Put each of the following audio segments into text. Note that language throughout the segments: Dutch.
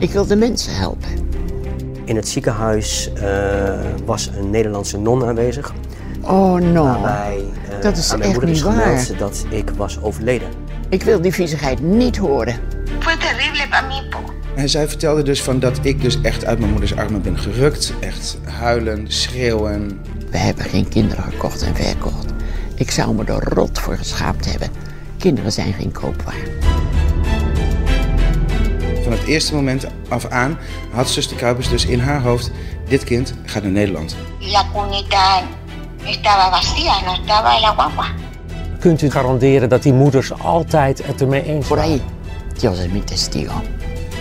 Ik wil de mensen helpen. In het ziekenhuis uh, was een Nederlandse non aanwezig. Oh no, waarbij, uh, dat is aan mijn echt moeder niet is waar. dat ik was overleden. Ik wil die viezigheid niet horen. Fue terrible para mí, po. En zij vertelde dus van dat ik dus echt uit mijn moeders armen ben gerukt. Echt huilen, schreeuwen. We hebben geen kinderen gekocht en verkocht. Ik zou me er rot voor geschaamd hebben. Kinderen zijn geen koopwaar. Van het eerste moment af aan had zuster Kuipers dus in haar hoofd... dit kind gaat naar Nederland. La cunita estaba vacía, no estaba la guagua. Kunt u garanderen dat die moeders altijd het ermee eens Por waren? ahí, Dios es mi testigo.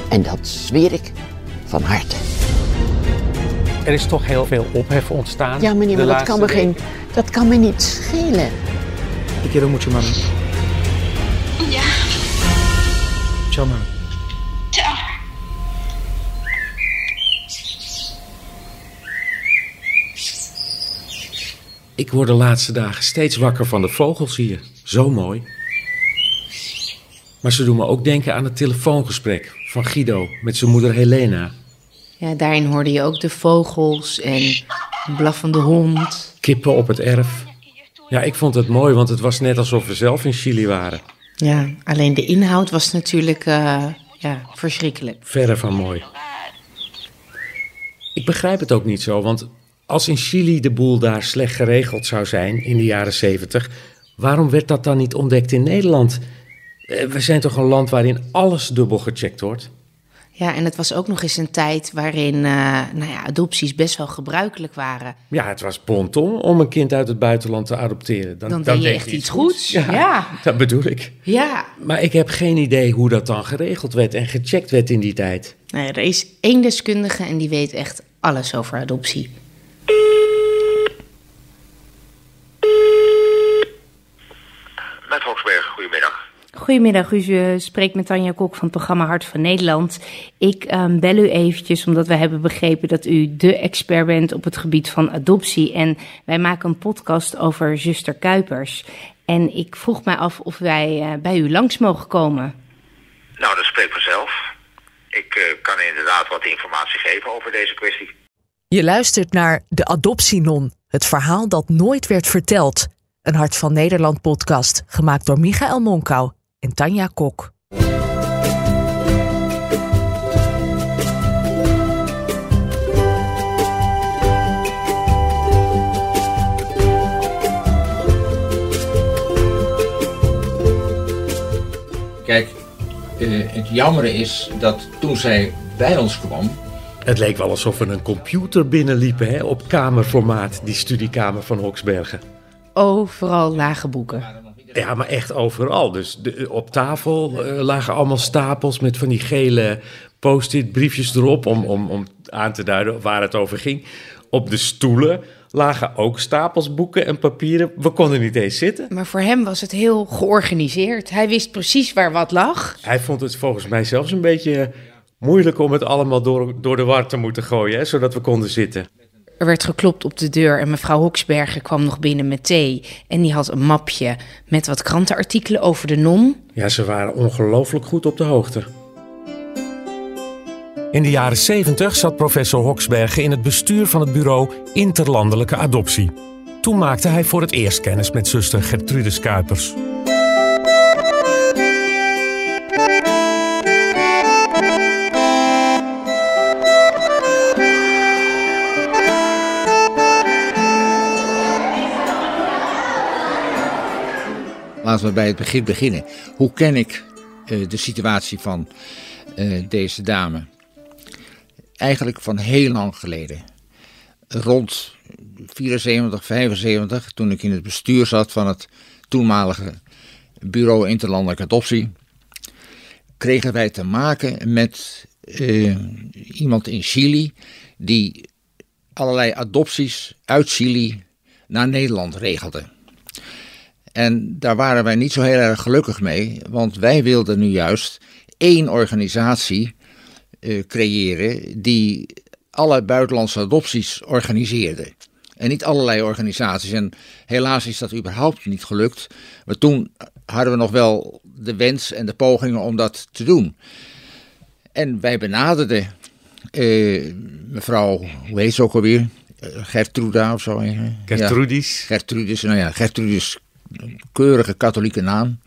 En dat zweer ik van harte. Er is toch heel veel ophef ontstaan. Ja, meneer, maar dat kan, me geen, dat kan me niet schelen. Te quiero mucho, mami. Ya, Ciao, mami. Ik word de laatste dagen steeds wakker van de vogels hier. Zo mooi. Maar ze doen me ook denken aan het telefoongesprek van Guido met zijn moeder Helena. Ja, daarin hoorde je ook de vogels en een blaffende hond. Kippen op het erf. Ja, ik vond het mooi, want het was net alsof we zelf in Chili waren. Ja, alleen de inhoud was natuurlijk eh, ja, verschrikkelijk. Verre van mooi. Ik begrijp het ook niet zo, want als in Chili de boel daar slecht geregeld zou zijn in de jaren zeventig, waarom werd dat dan niet ontdekt in Nederland? Eh, We zijn toch een land waarin alles dubbel gecheckt wordt? Ja, en het was ook nog eens een tijd waarin eh, nou ja, adopties best wel gebruikelijk waren. Ja, het was ponton om een kind uit het buitenland te adopteren. Dan deed je echt iets goeds. Ja. dat bedoel ik. Ja, Maar ik heb geen idee hoe dat dan geregeld werd en gecheckt werd in die tijd. nou ja, er is één deskundige en die weet echt alles over adoptie. Met Hoksbergen, goedemiddag. U spreekt met Tanja Kok van het programma Hart van Nederland. Ik ehm, bel u eventjes omdat we hebben begrepen dat u de expert bent op het gebied van adoptie. En wij maken een podcast over zuster Kuipers. En ik vroeg mij af of wij eh, bij u langs mogen komen. Nou, dat spreekt vanzelf. Ik eh, kan inderdaad wat informatie geven over deze kwestie. Je luistert naar De Adoptienon, het verhaal dat nooit werd verteld. Een Hart van Nederland podcast, gemaakt door Michael Monkau en Tanja Kok. Kijk, eh, het jammere is dat toen zij bij ons kwam, Het leek wel alsof we een computer binnenliepen hè, op kamerformaat, die studiekamer van Hoksbergen. Overal lage boeken. Ja, maar echt overal. Dus de, op tafel eh, lagen allemaal stapels met van die gele post-it briefjes erop om, om, om aan te duiden waar het over ging. Op de stoelen lagen ook stapels boeken en papieren. We konden niet eens zitten. Maar voor hem was het heel georganiseerd. Hij wist precies waar wat lag. Hij vond het volgens mij zelfs een beetje moeilijk om het allemaal door, door de war te moeten gooien, hè, zodat we konden zitten. Er werd geklopt op de deur en mevrouw Hoksbergen kwam nog binnen met thee. En die had een mapje met wat krantenartikelen over de non. Ja, ze waren ongelooflijk goed op de hoogte. In de jaren 70 zat professor Hoksbergen in het bestuur van het bureau Interlandelijke Adoptie. Toen maakte hij voor het eerst kennis met zuster Gertrudis Kuipers. Laten we bij het begin beginnen. Hoe ken ik eh, de situatie van eh, deze dame? Eigenlijk van heel lang geleden. Rond 74, 75, toen ik in het bestuur zat van het toenmalige Bureau Interlandelijke Adoptie, kregen wij te maken met eh, iemand in Chili die allerlei adopties uit Chili naar Nederland regelde. En daar waren wij niet zo heel erg gelukkig mee, want wij wilden nu juist één organisatie eh, creëren die alle buitenlandse adopties organiseerde. En niet allerlei organisaties. En helaas is dat überhaupt niet gelukt. Maar toen hadden we nog wel de wens en de pogingen om dat te doen. En wij benaderden uh, mevrouw, hoe heet ze ook alweer? Gertruda of zo. Gertrudis. Ja, Gertrudis, nou ja, Gertrudis, keurige katholieke naam.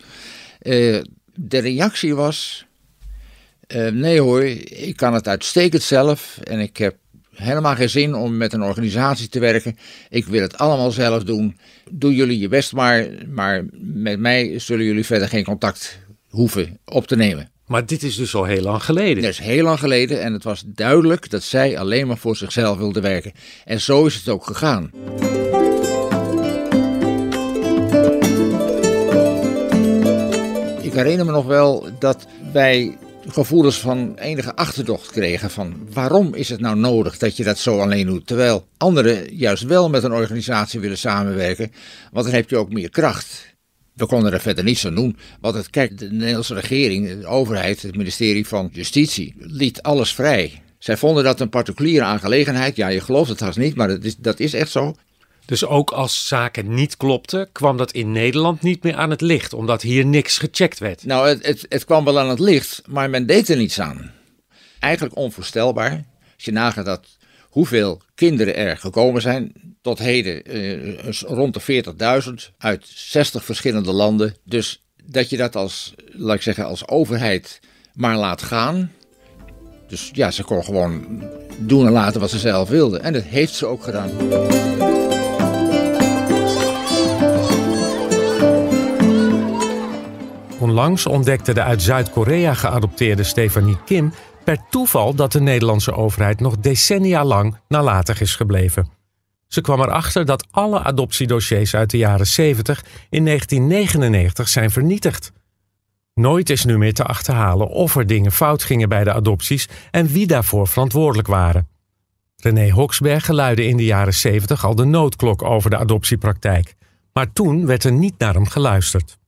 Uh, de reactie was, uh, nee hoor, ik kan het uitstekend zelf en ik heb helemaal geen zin om met een organisatie te werken. Ik wil het allemaal zelf doen. Doe jullie je best maar, maar met mij zullen jullie verder geen contact hoeven op te nemen. Maar dit is dus al heel lang geleden. Dat is heel lang geleden en het was duidelijk dat zij alleen maar voor zichzelf wilde werken. En zo is het ook gegaan. Ik herinner me nog wel dat wij gevoelens van enige achterdocht kregen van waarom is het nou nodig dat je dat zo alleen doet, terwijl anderen juist wel met een organisatie willen samenwerken, want dan heb je ook meer kracht. We konden er verder niets aan doen. Want het, kijk, de Nederlandse regering, de overheid, het ministerie van Justitie, liet alles vrij. Zij vonden dat een particuliere aangelegenheid. Ja, je gelooft het haast niet, maar dat is, dat is echt zo. Dus ook als zaken niet klopten, kwam dat in Nederland niet meer aan het licht, omdat hier niks gecheckt werd. Nou, het, het, kwam wel aan het licht, maar men deed er niets aan. Eigenlijk onvoorstelbaar. Als je nagaat dat hoeveel kinderen er gekomen zijn, tot heden eh, rond de 40.000 uit 60 verschillende landen. Dus dat je dat als, laat ik zeggen, als overheid maar laat gaan. Dus ja, ze kon gewoon doen en laten wat ze zelf wilden. En dat heeft ze ook gedaan. Onlangs ontdekte de uit Zuid-Korea geadopteerde Stefanie Kim per toeval dat de Nederlandse overheid nog decennia lang nalatig is gebleven. Ze kwam erachter dat alle adoptiedossiers uit de jaren 70 in 1999 zijn vernietigd. Nooit is nu meer te achterhalen of er dingen fout gingen bij de adopties en wie daarvoor verantwoordelijk waren. René Hoksbergen luidde in de jaren 70 al de noodklok over de adoptiepraktijk, maar toen werd er niet naar hem geluisterd.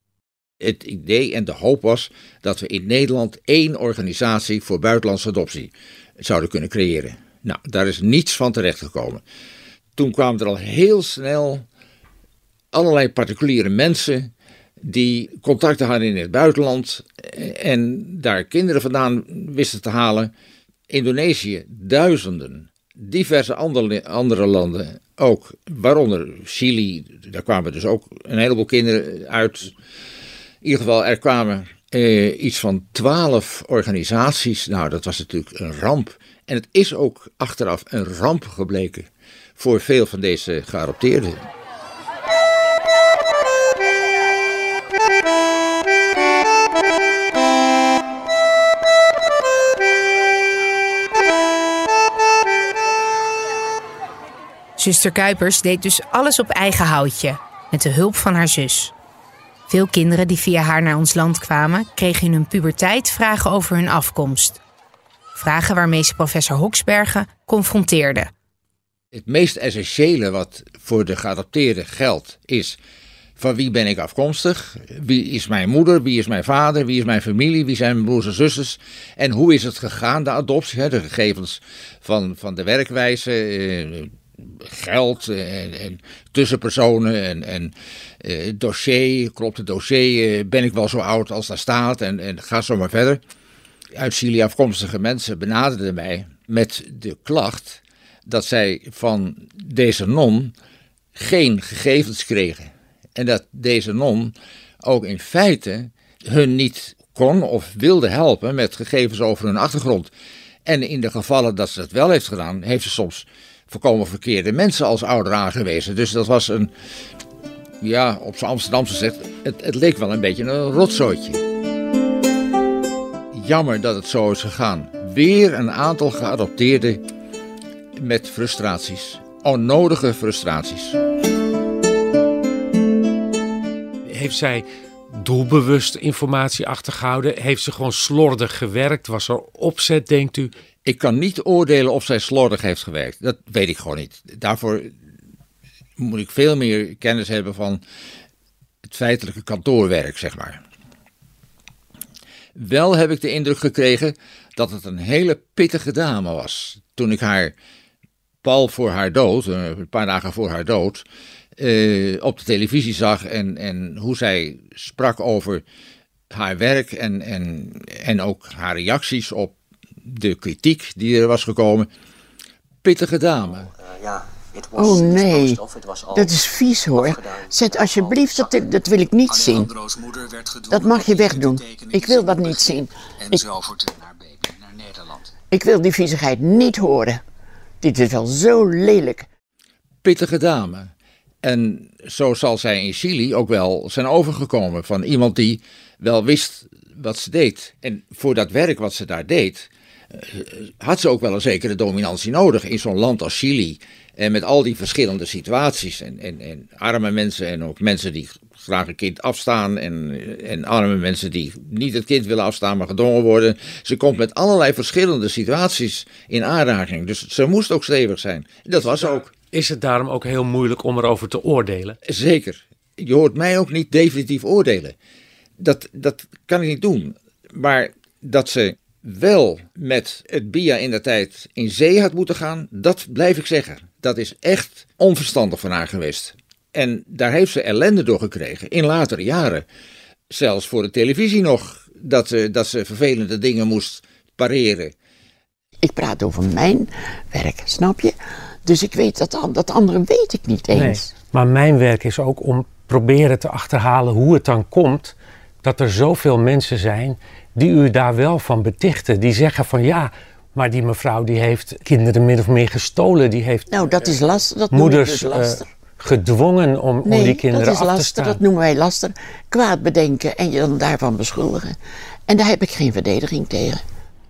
Het idee en de hoop was dat we in Nederland één organisatie voor buitenlandse adoptie zouden kunnen creëren. Nou, daar is niets van terechtgekomen. Toen kwamen er al heel snel allerlei particuliere mensen die contacten hadden in het buitenland en daar kinderen vandaan wisten te halen. Indonesië, duizenden. Diverse andere, andere landen ook, waaronder Chili, daar kwamen dus ook een heleboel kinderen uit. In ieder geval, er kwamen eh, iets van twaalf organisaties. Nou, dat was natuurlijk een ramp. En het is ook achteraf een ramp gebleken voor veel van deze geadopteerden. Zuster Kuipers deed dus alles op eigen houtje, met de hulp van haar zus. Veel kinderen die via haar naar ons land kwamen, kregen in hun puberteit vragen over hun afkomst. Vragen waarmee ze professor Hoksbergen confronteerde. Het meest essentiële wat voor de geadopteerde geldt is van wie ben ik afkomstig? Wie is mijn moeder? Wie is mijn vader? Wie is mijn familie? Wie zijn mijn broers en zusters? En hoe is het gegaan, de adoptie? De gegevens van, van de werkwijze, eh, geld en, en, tussenpersonen en, en eh, dossier. Klopt het dossier? Eh, ben ik wel zo oud als daar staat? En, en ga zo maar verder. Uit Chili afkomstige mensen benaderden mij met de klacht dat zij van deze non geen gegevens kregen. En dat deze non ook in feite hun niet kon of wilde helpen met gegevens over hun achtergrond. En in de gevallen dat ze het wel heeft gedaan, heeft ze soms volkomen verkeerde mensen als ouder aangewezen. Dus dat was een, ja, op zijn Amsterdamse zegt, het, het leek wel een beetje een rotzooitje. Jammer dat het zo is gegaan. Weer een aantal geadopteerden met frustraties. Onnodige frustraties. Heeft zij doelbewust informatie achtergehouden? Heeft ze gewoon slordig gewerkt? Was er opzet, denkt u? Ik kan niet oordelen of zij slordig heeft gewerkt. Dat weet ik gewoon niet. Daarvoor moet ik veel meer kennis hebben van het feitelijke kantoorwerk, zeg maar. Wel heb ik de indruk gekregen dat het een hele pittige dame was. Toen ik haar pal voor haar dood, eh, een paar dagen voor haar dood, uh, op de televisie zag en, en hoe zij sprak over haar werk en, en, en ook haar reacties op de kritiek die er was gekomen. Pittige dame. ja, Oh nee, dat is vies hoor. Zet alsjeblieft, dat, dat wil ik niet zien. Dat mag je wegdoen. Ik wil dat niet zien. Ik, ik wil die viezigheid niet horen. Dit is wel zo lelijk. Pittige dame. En zo zal zij in Chili ook wel zijn overgekomen van iemand die wel wist wat ze deed. En voor dat werk wat ze daar deed, eh, had ze ook wel een zekere dominantie nodig in zo'n land als Chili. En met al die verschillende situaties. En, en, en arme mensen en ook mensen die graag een kind afstaan. En, en arme mensen die niet het kind willen afstaan, maar gedwongen worden. Ze komt met allerlei verschillende situaties in aanraking. Dus ze moest ook stevig zijn. Dat was ook. Is het daarom ook heel moeilijk om erover te oordelen? Zeker. Je hoort mij ook niet definitief oordelen. Dat, dat kan ik niet doen. Maar dat ze wel met het BIA in de tijd in zee had moeten gaan, dat blijf ik zeggen. Dat is echt onverstandig van haar geweest. En daar heeft ze ellende door gekregen in latere jaren. Zelfs voor de televisie nog, dat ze, dat ze vervelende dingen moest pareren. Ik praat over mijn werk, snap je? Dus ik weet dat, dat andere weet ik niet eens. Nee, maar mijn werk is ook om proberen te achterhalen hoe het dan komt dat er zoveel mensen zijn die u daar wel van betichten. Die zeggen van ja, maar die mevrouw die heeft kinderen min of meer gestolen. Die heeft nou, dat is lastig. Dat moeders dus laster. Uh, gedwongen om, nee, om die kinderen dat is af laster, te staan. Dat noemen wij laster. Kwaad bedenken en je dan daarvan beschuldigen. En daar heb ik geen verdediging tegen.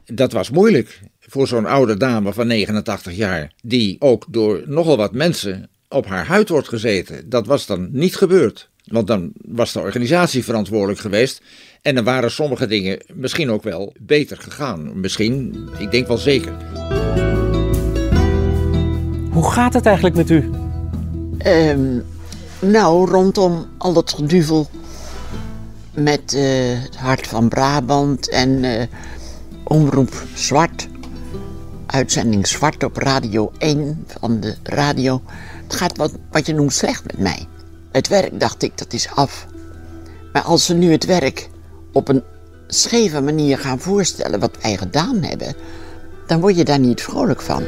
Dat was moeilijk voor zo'n oude dame van 89 jaar, die ook door nogal wat mensen op haar huid wordt gezeten. Dat was dan niet gebeurd. Want dan was de organisatie verantwoordelijk geweest. En dan waren sommige dingen misschien ook wel beter gegaan. Misschien, ik denk wel zeker. Hoe gaat het eigenlijk met u? Um, nou, rondom al dat geduvel met uh, het Hart van Brabant en uh, Omroep Zwart. Uitzending Zwart op Radio 1 van de radio. Het gaat wat, wat je noemt slecht met mij. Het werk, dacht ik, dat is af. Maar als ze nu het werk op een scheve manier gaan voorstellen wat wij gedaan hebben, dan word je daar niet vrolijk van.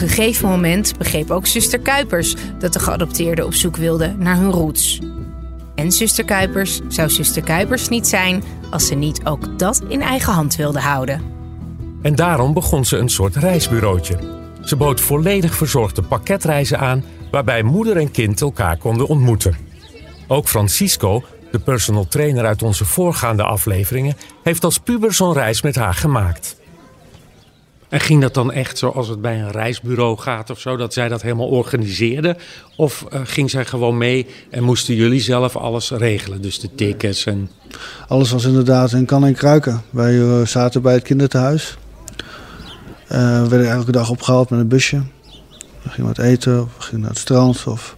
Een gegeven moment begreep ook zuster Kuipers dat de geadopteerden op zoek wilden naar hun roots. En zuster Kuipers zou zuster Kuipers niet zijn als ze niet ook dat in eigen hand wilde houden. En daarom begon ze een soort reisbureautje. Ze bood volledig verzorgde pakketreizen aan waarbij moeder en kind elkaar konden ontmoeten. Ook Francisco, de personal trainer uit onze voorgaande afleveringen, heeft als puber zo'n reis met haar gemaakt. En ging dat dan echt zoals het bij een reisbureau gaat of zo, dat zij dat helemaal organiseerde? Of uh, ging zij gewoon mee en moesten jullie zelf alles regelen? Dus de tickets en. Alles was inderdaad in kan en kruiken. Wij uh, zaten bij het kinderthuis. Uh, we werden elke dag opgehaald met een busje. We gingen wat eten, of we gingen naar het strand of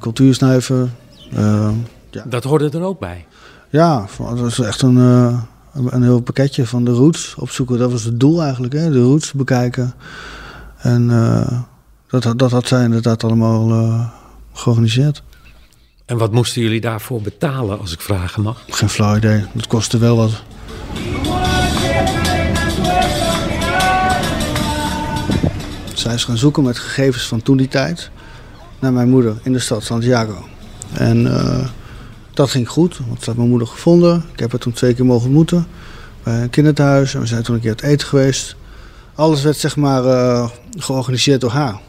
cultuursnuiven. ja. Dat hoorde er ook bij? Ja, dat was echt een een heel pakketje van de roots opzoeken. Dat was het doel eigenlijk, hè? de roots bekijken. En uh, dat, dat had zij inderdaad allemaal uh, georganiseerd. En wat moesten jullie daarvoor betalen, als ik vragen mag? Geen flauw idee, dat kostte wel wat. Zij is gaan zoeken met gegevens van toen die tijd naar mijn moeder in de stad Santiago. En uh, dat ging goed, want ze had mijn moeder gevonden. Ik heb haar toen twee keer mogen ontmoeten bij een kinderthuis. En we zijn toen een keer uit eten geweest. Alles werd zeg maar uh, georganiseerd door haar.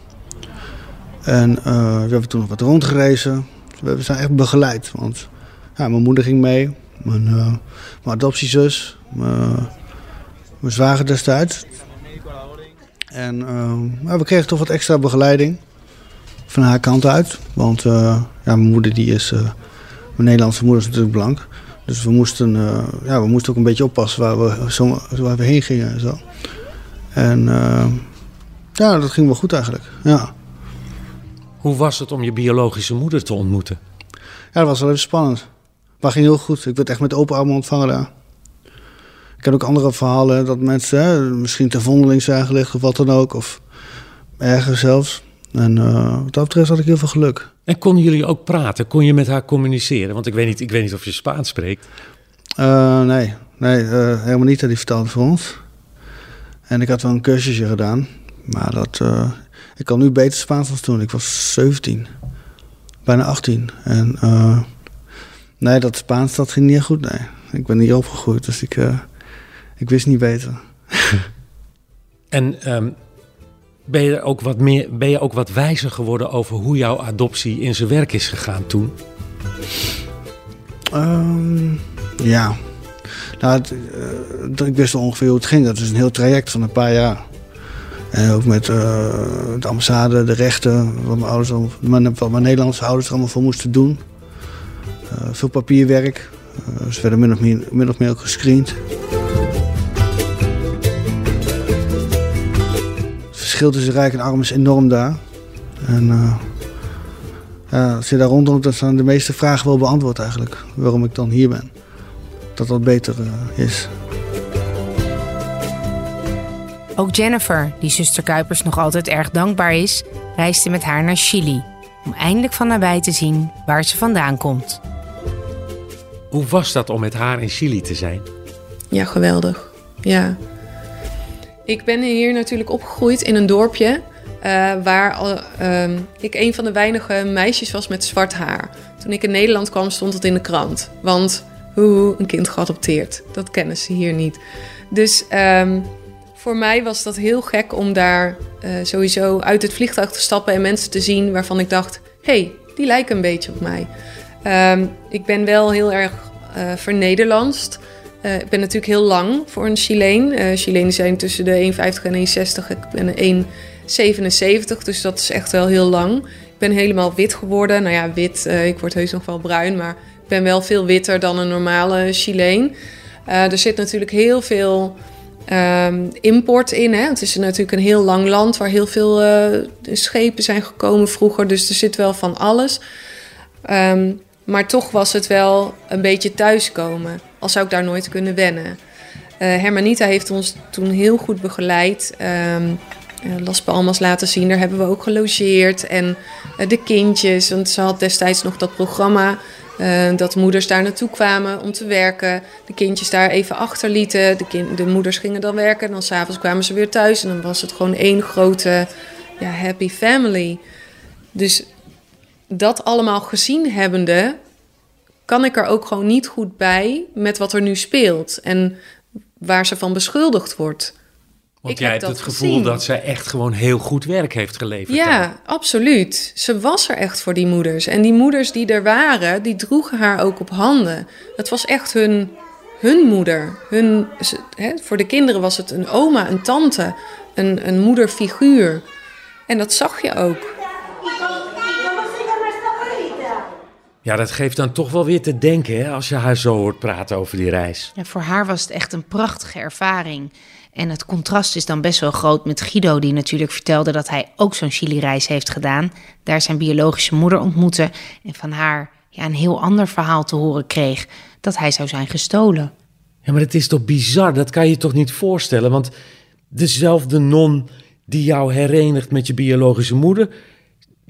En uh, we hebben toen nog wat rondgerezen. We zijn echt begeleid. Want ja, mijn moeder ging mee. Mijn, uh, mijn adoptiezus. Mijn, mijn zwager destijds. En we kregen toch wat extra begeleiding. Van haar kant uit. Want ja, mijn moeder die is... Mijn Nederlandse moeder is natuurlijk blank. Dus we moesten, uh, ja, we moesten ook een beetje oppassen waar we, zo, waar we heen gingen en zo. En uh, ja, dat ging wel goed eigenlijk. Ja. Hoe was het om je biologische moeder te ontmoeten? Ja, dat was wel even spannend. Maar ging heel goed. Ik werd echt met open armen ontvangen daar. ik heb ook andere verhalen dat mensen hè, misschien ter vondeling zijn gelegd of wat dan ook. Of erger zelfs. En uh, wat dat betreft had ik heel veel geluk. En konden jullie ook praten? Kon je met haar communiceren? Want ik weet niet, ik weet niet of je Spaans spreekt. Uh, nee, nee uh, helemaal niet. Die vertaalde voor ons. En ik had wel een cursusje gedaan. Maar dat, ik kan nu beter Spaans dan toen. Ik was 17. Bijna 18. En nee, dat Spaans dat ging niet goed. Nee, ik ben niet opgegroeid. Dus ik, ik wist niet beter. en um, ben je, ook wat meer, ben je ook wat wijzer geworden over hoe jouw adoptie in zijn werk is gegaan toen? Um, ja. Nou, uh, ik wist ongeveer hoe het ging. Dat is een heel traject van een paar jaar. En ook met uh, de ambassade, de rechten, wat mijn, ouders, wat mijn Nederlandse ouders er allemaal voor moesten doen. Veel papierwerk. ze werden min of meer, min of meer ook gescreend. Verschil tussen rijk en arm is enorm daar. En uh, ja, als je daar rondom, dan zijn de meeste vragen wel beantwoord eigenlijk. Waarom ik dan hier ben. Dat dat beter uh, is. Ook Jennifer, die zuster Kuipers nog altijd erg dankbaar is, reisde met haar naar Chili. Om eindelijk van nabij te zien waar ze vandaan komt. Hoe was dat om met haar in Chili te zijn? Ja, geweldig. Ja, ik ben hier natuurlijk opgegroeid in een dorpje uh, waar uh, ik een van de weinige meisjes was met zwart haar. Toen ik in Nederland kwam, stond het in de krant. Want hoe een kind geadopteerd. Dat kennen ze hier niet. Dus um, voor mij was dat heel gek om daar uh, sowieso uit het vliegtuig te stappen en mensen te zien waarvan ik dacht: hé, hey, die lijken een beetje op mij. Um, ik ben wel heel erg uh, vernederlandst. Uh, ik ben natuurlijk heel lang voor een Chileen. Uh, zijn tussen de 1,50 en 1,60. Ik ben 1,77, dus dat is echt wel heel lang. Ik ben helemaal wit geworden. Nou ja, wit, uh, ik word heus nog wel bruin, maar ik ben wel veel witter dan een normale Chileen. er zit natuurlijk heel veel um, import in. Hè? Het is natuurlijk een heel lang land waar heel veel schepen zijn gekomen vroeger. Dus er zit wel van alles. Um, maar toch was het wel een beetje thuiskomen. Al zou ik daar nooit kunnen wennen. Uh, Hermanita heeft ons toen heel goed begeleid. Um, Las Palmas laten zien. Daar hebben we ook gelogeerd. En uh, de kindjes. Want ze had destijds nog dat programma. Dat moeders daar naartoe kwamen om te werken. De kindjes daar even achterlieten. De, kind, de moeders gingen dan werken. En dan s'avonds kwamen ze weer thuis. En dan was het gewoon één grote ja, happy family. Dus dat allemaal gezien hebbende, kan ik er ook gewoon niet goed bij met wat er nu speelt en waar ze van beschuldigd wordt. Want ik jij hebt het gevoel dat zij echt gewoon heel goed werk heeft geleverd. Ja, absoluut. Ze was er echt voor die moeders. En die moeders die er waren, die droegen haar ook op handen. Het was echt hun, hun moeder. Hun, hè, voor de kinderen was het een oma, een tante, een, een moederfiguur. En dat zag je ook. Ja, dat geeft dan toch wel weer te denken hè, als je haar zo hoort praten over die reis. Ja, voor haar was het echt een prachtige ervaring. En het contrast is dan best wel groot met Guido, die natuurlijk vertelde dat hij ook zo'n Chili-reis heeft gedaan. Daar zijn biologische moeder ontmoette en van haar ja, een heel ander verhaal te horen kreeg: dat hij zou zijn gestolen. Ja, maar het is toch bizar? Dat kan je toch niet voorstellen? Want dezelfde non die jou herenigt met je biologische moeder,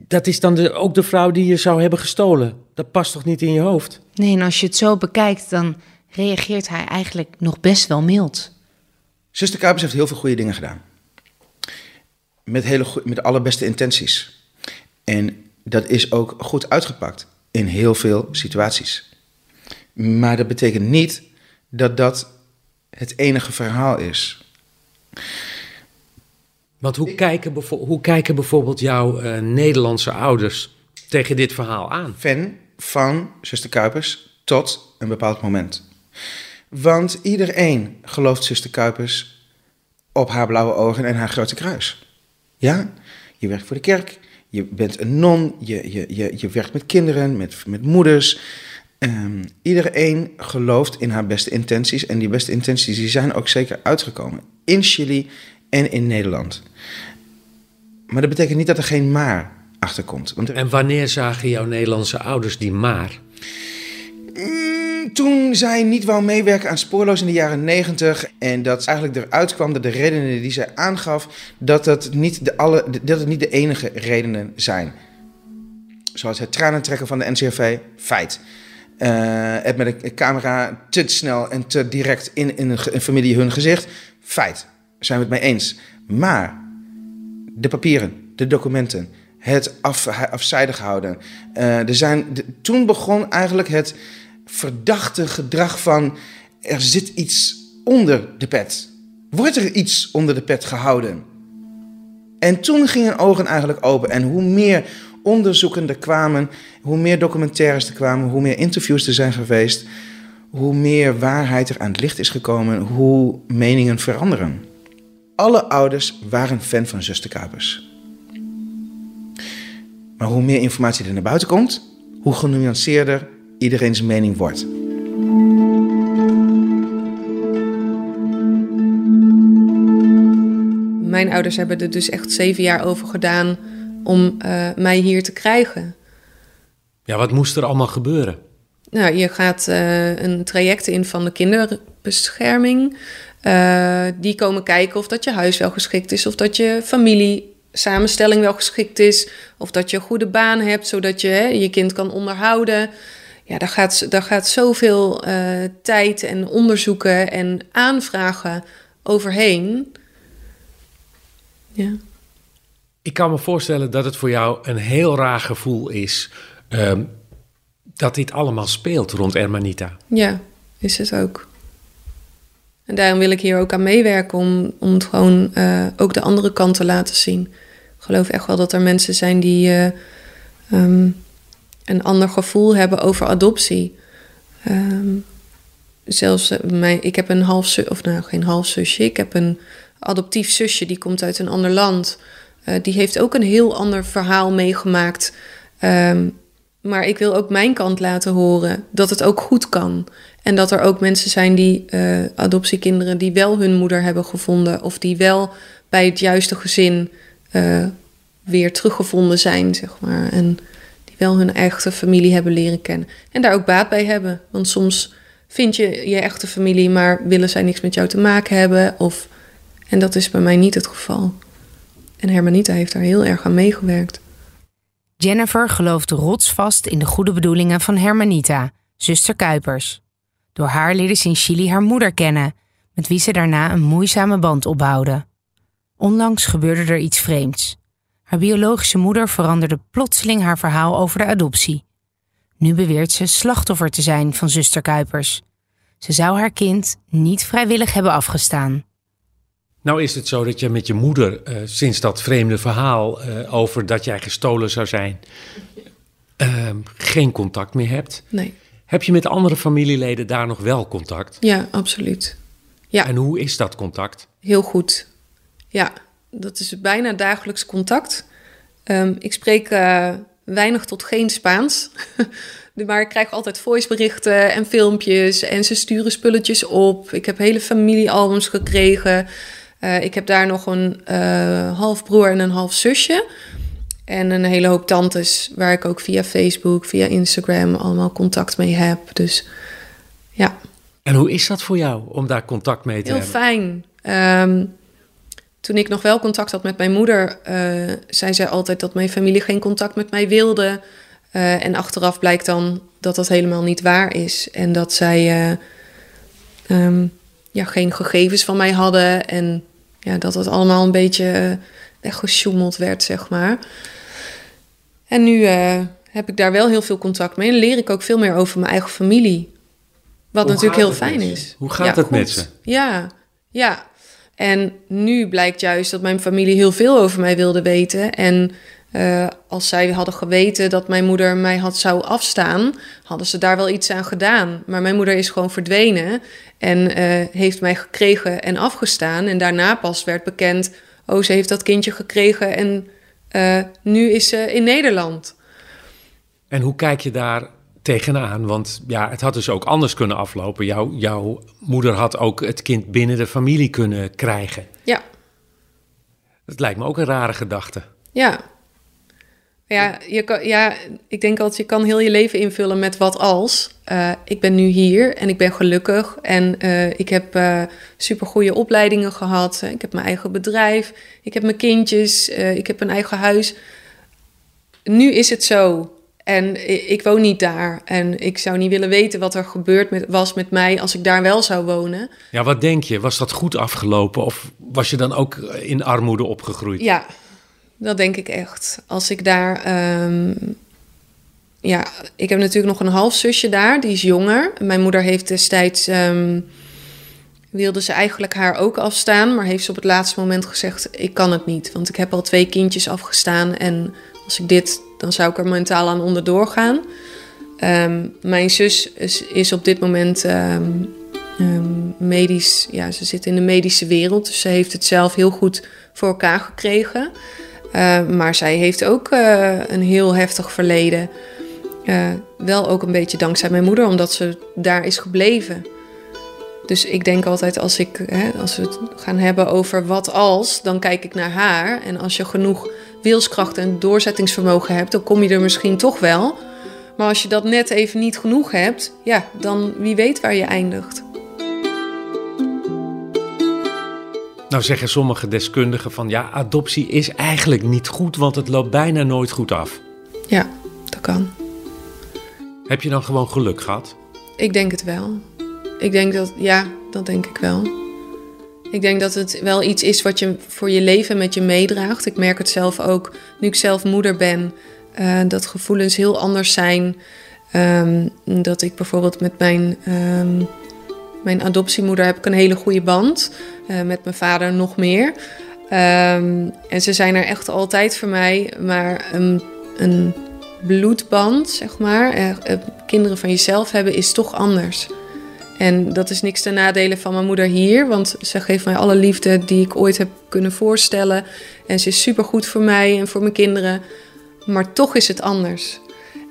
dat is dan de, ook de vrouw die je zou hebben gestolen. Dat past toch niet in je hoofd? Nee, en als je het zo bekijkt, dan reageert hij eigenlijk nog best wel mild. Zuster Kuipers heeft heel veel goede dingen gedaan. Met, hele met de allerbeste intenties. En dat is ook goed uitgepakt in heel veel situaties. Maar dat betekent niet dat dat het enige verhaal is. Want hoe, kijken, hoe kijken bijvoorbeeld jouw uh, Nederlandse ouders tegen dit verhaal aan? Fan van zuster Kuipers tot een bepaald moment. Want iedereen gelooft zuster Kuipers op haar blauwe ogen en haar grote kruis. Ja, je werkt voor de kerk, je bent een non, je, je, je, je werkt met kinderen, met, met moeders. Um, iedereen gelooft in haar beste intenties en die beste intenties die zijn ook zeker uitgekomen. In Chili en in Nederland. Maar dat betekent niet dat er geen maar achterkomt. Want En wanneer zagen jouw Nederlandse ouders die maar? Mm, toen zij niet wou meewerken aan Spoorloos in de jaren 90 en dat eigenlijk eruit kwam dat de redenen die zij aangaf, dat, dat, niet de alle, dat het niet de enige redenen zijn. Zoals het tranentrekken van de NCRV, feit. Uh, het met een camera te snel en te direct in, in een, familie hun gezicht, feit. Zijn we het mee eens. Maar de papieren, de documenten, het af, afzijdig houden. Uh, er zijn, toen begon eigenlijk het verdachte gedrag van er zit iets onder de pet. Wordt er iets onder de pet gehouden? En toen gingen ogen eigenlijk open. En hoe meer onderzoeken er kwamen, hoe meer documentaires er kwamen, hoe meer interviews er zijn geweest, hoe meer waarheid er aan het licht is gekomen, hoe meningen veranderen. Alle ouders waren fan van zuster Kapers. Maar hoe meer informatie er naar buiten komt, hoe genuanceerder iedereen's mening wordt. Mijn ouders hebben er dus echt zeven jaar over gedaan om uh, mij hier te krijgen. Ja, wat moest er allemaal gebeuren? Nou, je gaat uh, een traject in van de kinderbescherming. Uh, die komen kijken of dat je huis wel geschikt is, of dat je familie samenstelling wel geschikt is, of dat je een goede baan hebt, zodat je hè, je kind kan onderhouden ja, daar gaat, daar gaat zoveel uh, tijd en onderzoeken en aanvragen overheen. Ja. Ik kan me voorstellen dat het voor jou een heel raar gevoel is um, dat dit allemaal speelt rond Hermanita. Ja, is het ook. En daarom wil ik hier ook aan meewerken om, om het gewoon uh, ook de andere kant te laten zien. Ik geloof echt wel dat er mensen zijn die uh, um, een ander gevoel hebben over adoptie. Um, zelfs uh, mijn, ik heb een half zusje, of nou geen half zusje, ik heb een adoptief zusje die komt uit een ander land. Die heeft ook een heel ander verhaal meegemaakt. Um, maar ik wil ook mijn kant laten horen dat het ook goed kan. En dat er ook mensen zijn die uh, adoptiekinderen die wel hun moeder hebben gevonden of die wel bij het juiste gezin weer teruggevonden zijn, zeg maar. En wel hun echte familie hebben leren kennen. En daar ook baat bij hebben. Want soms vind je je echte familie, maar willen zij niks met jou te maken hebben. Of, en dat is bij mij niet het geval. En Hermanita heeft daar heel erg aan meegewerkt. Jennifer gelooft rotsvast in de goede bedoelingen van Hermanita, zuster Kuipers. Door haar leerde ze in Chili haar moeder kennen, met wie ze daarna een moeizame band opbouwde. Onlangs gebeurde er iets vreemds. Haar biologische moeder veranderde plotseling haar verhaal over de adoptie. Nu beweert ze slachtoffer te zijn van zuster Kuipers. Ze zou haar kind niet vrijwillig hebben afgestaan. Nou is het zo dat je met je moeder uh, sinds dat vreemde verhaal uh, over dat jij gestolen zou zijn, uh, geen contact meer hebt. Nee. Heb je met andere familieleden daar nog wel contact? Ja, absoluut. Ja. En hoe is dat contact? Heel goed. Ja, dat is bijna dagelijks contact. Um, ik spreek uh, weinig tot geen Spaans. maar ik krijg altijd voiceberichten en filmpjes. En ze sturen spulletjes op. Ik heb hele familiealbums gekregen. Uh, ik heb daar nog een uh, halfbroer en een half zusje. En een hele hoop tantes waar ik ook via Facebook, via Instagram allemaal contact mee heb. Dus ja. En hoe is dat voor jou om daar contact mee te Heel hebben? Heel fijn. Um, toen ik nog wel contact had met mijn moeder, uh, zei zij altijd dat mijn familie geen contact met mij wilde. Uh, en achteraf blijkt dan dat dat helemaal niet waar is. En dat zij uh, um, ja, geen gegevens van mij hadden. En ja, dat het allemaal een beetje echt gesjoemeld werd, zeg maar. En nu heb ik daar wel heel veel contact mee. En leer ik ook veel meer over mijn eigen familie. Wat Hoe natuurlijk heel fijn is. Hoe gaat Ja, het met ze? Ja, ja. En nu blijkt juist dat mijn familie heel veel over mij wilde weten. En eh, als zij hadden geweten dat mijn moeder mij had zou afstaan, hadden ze daar wel iets aan gedaan. Maar mijn moeder is gewoon verdwenen en eh, heeft mij gekregen en afgestaan. En daarna pas werd bekend, oh, ze heeft dat kindje gekregen en eh, nu is ze in Nederland. En hoe kijk je daar tegenaan? Want ja, het had dus ook anders kunnen aflopen. Jouw, jouw moeder had ook het kind binnen de familie kunnen krijgen. Ja, Dat lijkt me ook een rare gedachte. ja. Ja, je kan, ja, ik denk altijd, je kan heel je leven invullen met wat als. Uh, ik ben nu hier en ik ben gelukkig en uh, ik heb uh, supergoeie opleidingen gehad. Ik heb mijn eigen bedrijf, ik heb mijn kindjes, ik heb een eigen huis. Nu is het zo en ik woon niet daar. En ik zou niet willen weten wat er gebeurd met, was met mij als ik daar wel zou wonen. Ja, wat denk je? Was dat goed afgelopen of was je dan ook in armoede opgegroeid? Ja, dat denk ik echt. Als ik daar. Um, ja, ik heb natuurlijk nog een halfzusje daar, die is jonger. Mijn moeder heeft destijds. Um, wilde ze eigenlijk haar ook afstaan, maar heeft ze op het laatste moment gezegd: Ik kan het niet, want ik heb al twee kindjes afgestaan. En als ik dit, dan zou ik er mentaal aan onderdoor gaan. Um, mijn zus is, is, op dit moment medisch, ja, ze zit in de medische wereld, dus ze heeft het zelf heel goed voor elkaar gekregen. Uh, maar zij heeft ook uh, een heel heftig verleden. Uh, wel ook een beetje dankzij mijn moeder, omdat ze daar is gebleven. Dus ik denk altijd, als, ik, hè, als we het gaan hebben over wat als, dan kijk ik naar haar. En als je genoeg wilskracht en doorzettingsvermogen hebt, dan kom je er misschien toch wel. Maar als je dat net even niet genoeg hebt, ja, dan wie weet waar je eindigt. Nou zeggen sommige deskundigen van ja, adoptie is eigenlijk niet goed, want het loopt bijna nooit goed af. Ja, dat kan. Heb je dan gewoon geluk gehad? Ik denk het wel. Ik denk dat, ja, dat denk ik wel. Ik denk dat het wel iets is wat je voor je leven met je meedraagt. Ik merk het zelf ook, nu ik zelf moeder ben, uh, dat gevoelens heel anders zijn. Um, dat ik bijvoorbeeld met mijn, um, mijn adoptiemoeder heb ik een hele goede band. Uh, met mijn vader nog meer. Um, en ze zijn er echt altijd voor mij. Maar een, een bloedband, zeg maar, uh, kinderen van jezelf hebben, is toch anders. En dat is niks ten nadele van mijn moeder hier, want ze geeft mij alle liefde die ik ooit heb kunnen voorstellen. En ze is supergoed voor mij en voor mijn kinderen. Maar toch is het anders.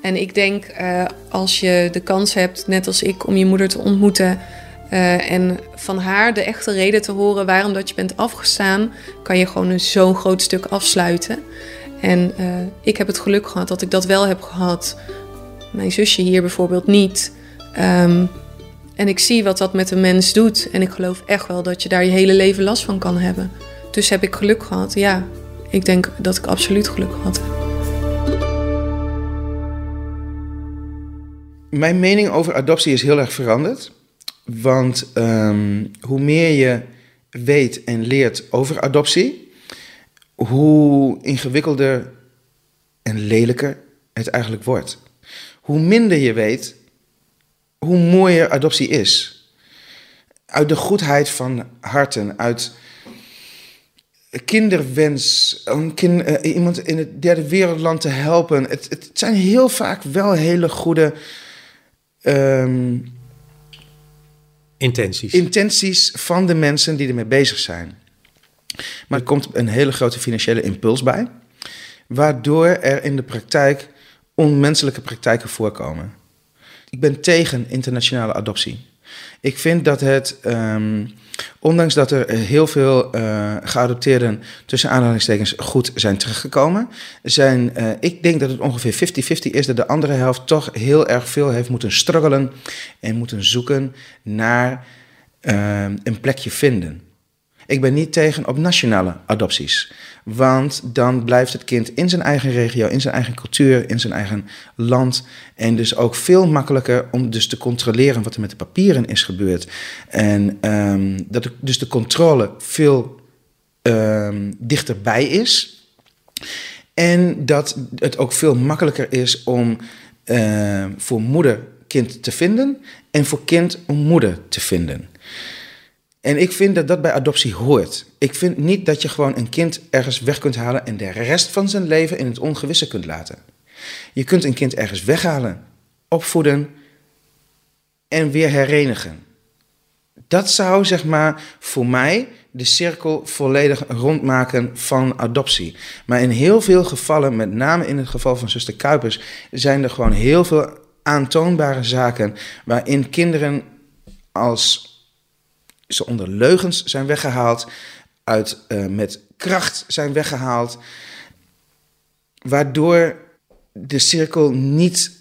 En ik denk, uh, als je de kans hebt, net als ik, om je moeder te ontmoeten. Uh, en van haar de echte reden te horen waarom dat je bent afgestaan, kan je gewoon een zo'n groot stuk afsluiten. En uh, ik heb het geluk gehad dat ik dat wel heb gehad. Mijn zusje hier bijvoorbeeld niet. Um, en ik zie wat dat met een mens doet. En ik geloof echt wel dat je daar je hele leven last van kan hebben. Dus heb ik geluk gehad? Ja, ik denk dat ik absoluut geluk heb. Mijn mening over adoptie is heel erg veranderd. Want um, hoe meer je weet en leert over adoptie, hoe ingewikkelder en lelijker het eigenlijk wordt. Hoe minder je weet, hoe mooier adoptie is. Uit de goedheid van harten, uit kinderwens, kind, uh, iemand in het derde wereldland te helpen. Het, het zijn heel vaak wel hele goede um, intenties. intenties van de mensen die ermee bezig zijn. Maar er komt een hele grote financiële impuls bij, waardoor er in de praktijk onmenselijke praktijken voorkomen. Ik ben tegen internationale adoptie. Ik vind dat het, um, ondanks dat er heel veel uh, geadopteerden tussen aanhalingstekens goed zijn teruggekomen, zijn, uh, ik denk dat het ongeveer 50-50 is dat de andere helft toch heel erg veel heeft moeten struggelen en moeten zoeken naar een plekje vinden. Ik ben niet tegen op nationale adopties. Want dan blijft het kind in zijn eigen regio, in zijn eigen cultuur, in zijn eigen land. En dus ook veel makkelijker om dus te controleren wat er met de papieren is gebeurd. En um, dat dus de controle veel um, dichterbij is. En dat het ook veel makkelijker is om uh, voor moeder kind te vinden en voor kind om moeder te vinden. En ik vind dat dat bij adoptie hoort. Ik vind niet dat je gewoon een kind ergens weg kunt halen en de rest van zijn leven in het ongewisse kunt laten. Je kunt een kind ergens weghalen, opvoeden en weer herenigen. Dat zou zeg maar voor mij de cirkel volledig rondmaken van adoptie. Maar in heel veel gevallen, met name in het geval van zuster Kuipers, zijn er gewoon heel veel aantoonbare zaken waarin kinderen als ze onder leugens zijn weggehaald, uit, uh, met kracht zijn weggehaald, waardoor de cirkel niet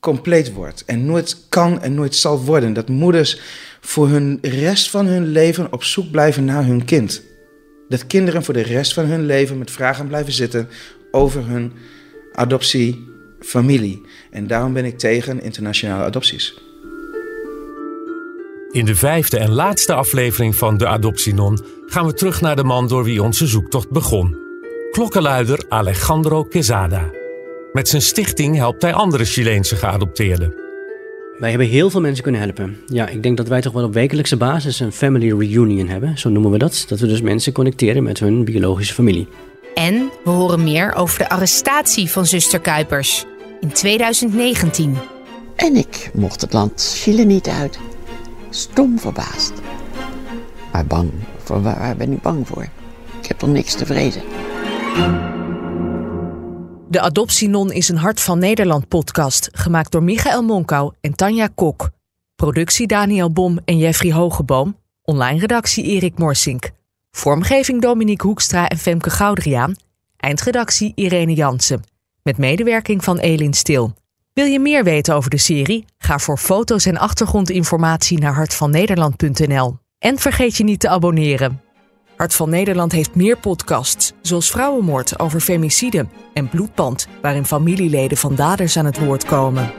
compleet wordt. En nooit kan en nooit zal worden. Dat moeders voor hun rest van hun leven op zoek blijven naar hun kind. Dat kinderen voor de rest van hun leven met vragen blijven zitten over hun adoptiefamilie. En daarom ben ik tegen internationale adopties. In de vijfde en laatste aflevering van De Adoptienon gaan we terug naar de man door wie onze zoektocht begon. Klokkenluider Alejandro Quesada. Met zijn stichting helpt hij andere Chileense geadopteerden. Wij hebben heel veel mensen kunnen helpen. Ja, ik denk dat wij toch wel op wekelijkse basis een family reunion hebben, zo noemen we dat. Dat we dus mensen connecteren met hun biologische familie. En we horen meer over de arrestatie van zuster Kuipers in 2019. En ik mocht het land Chile niet uit. Stom verbaasd. Maar bang. Voor waar, ben ik bang voor? Ik heb er niks te vrezen. De Adoptienon is een Hart van Nederland podcast, gemaakt door Michael Monkau en Tanja Kok. Productie Daniel Bom en Jeffrey Hogeboom. Online redactie Erik Morsink. Vormgeving Dominique Hoekstra en Femke Goudriaan. Eindredactie Irene Jansen. Met medewerking van Elin Stil. Wil je meer weten over de serie? Ga voor foto's en achtergrondinformatie naar hartvannederland.nl. En vergeet je niet te abonneren. Hart van Nederland heeft meer podcasts, zoals Vrouwenmoord over femicide en Bloedband, waarin familieleden van daders aan het woord komen.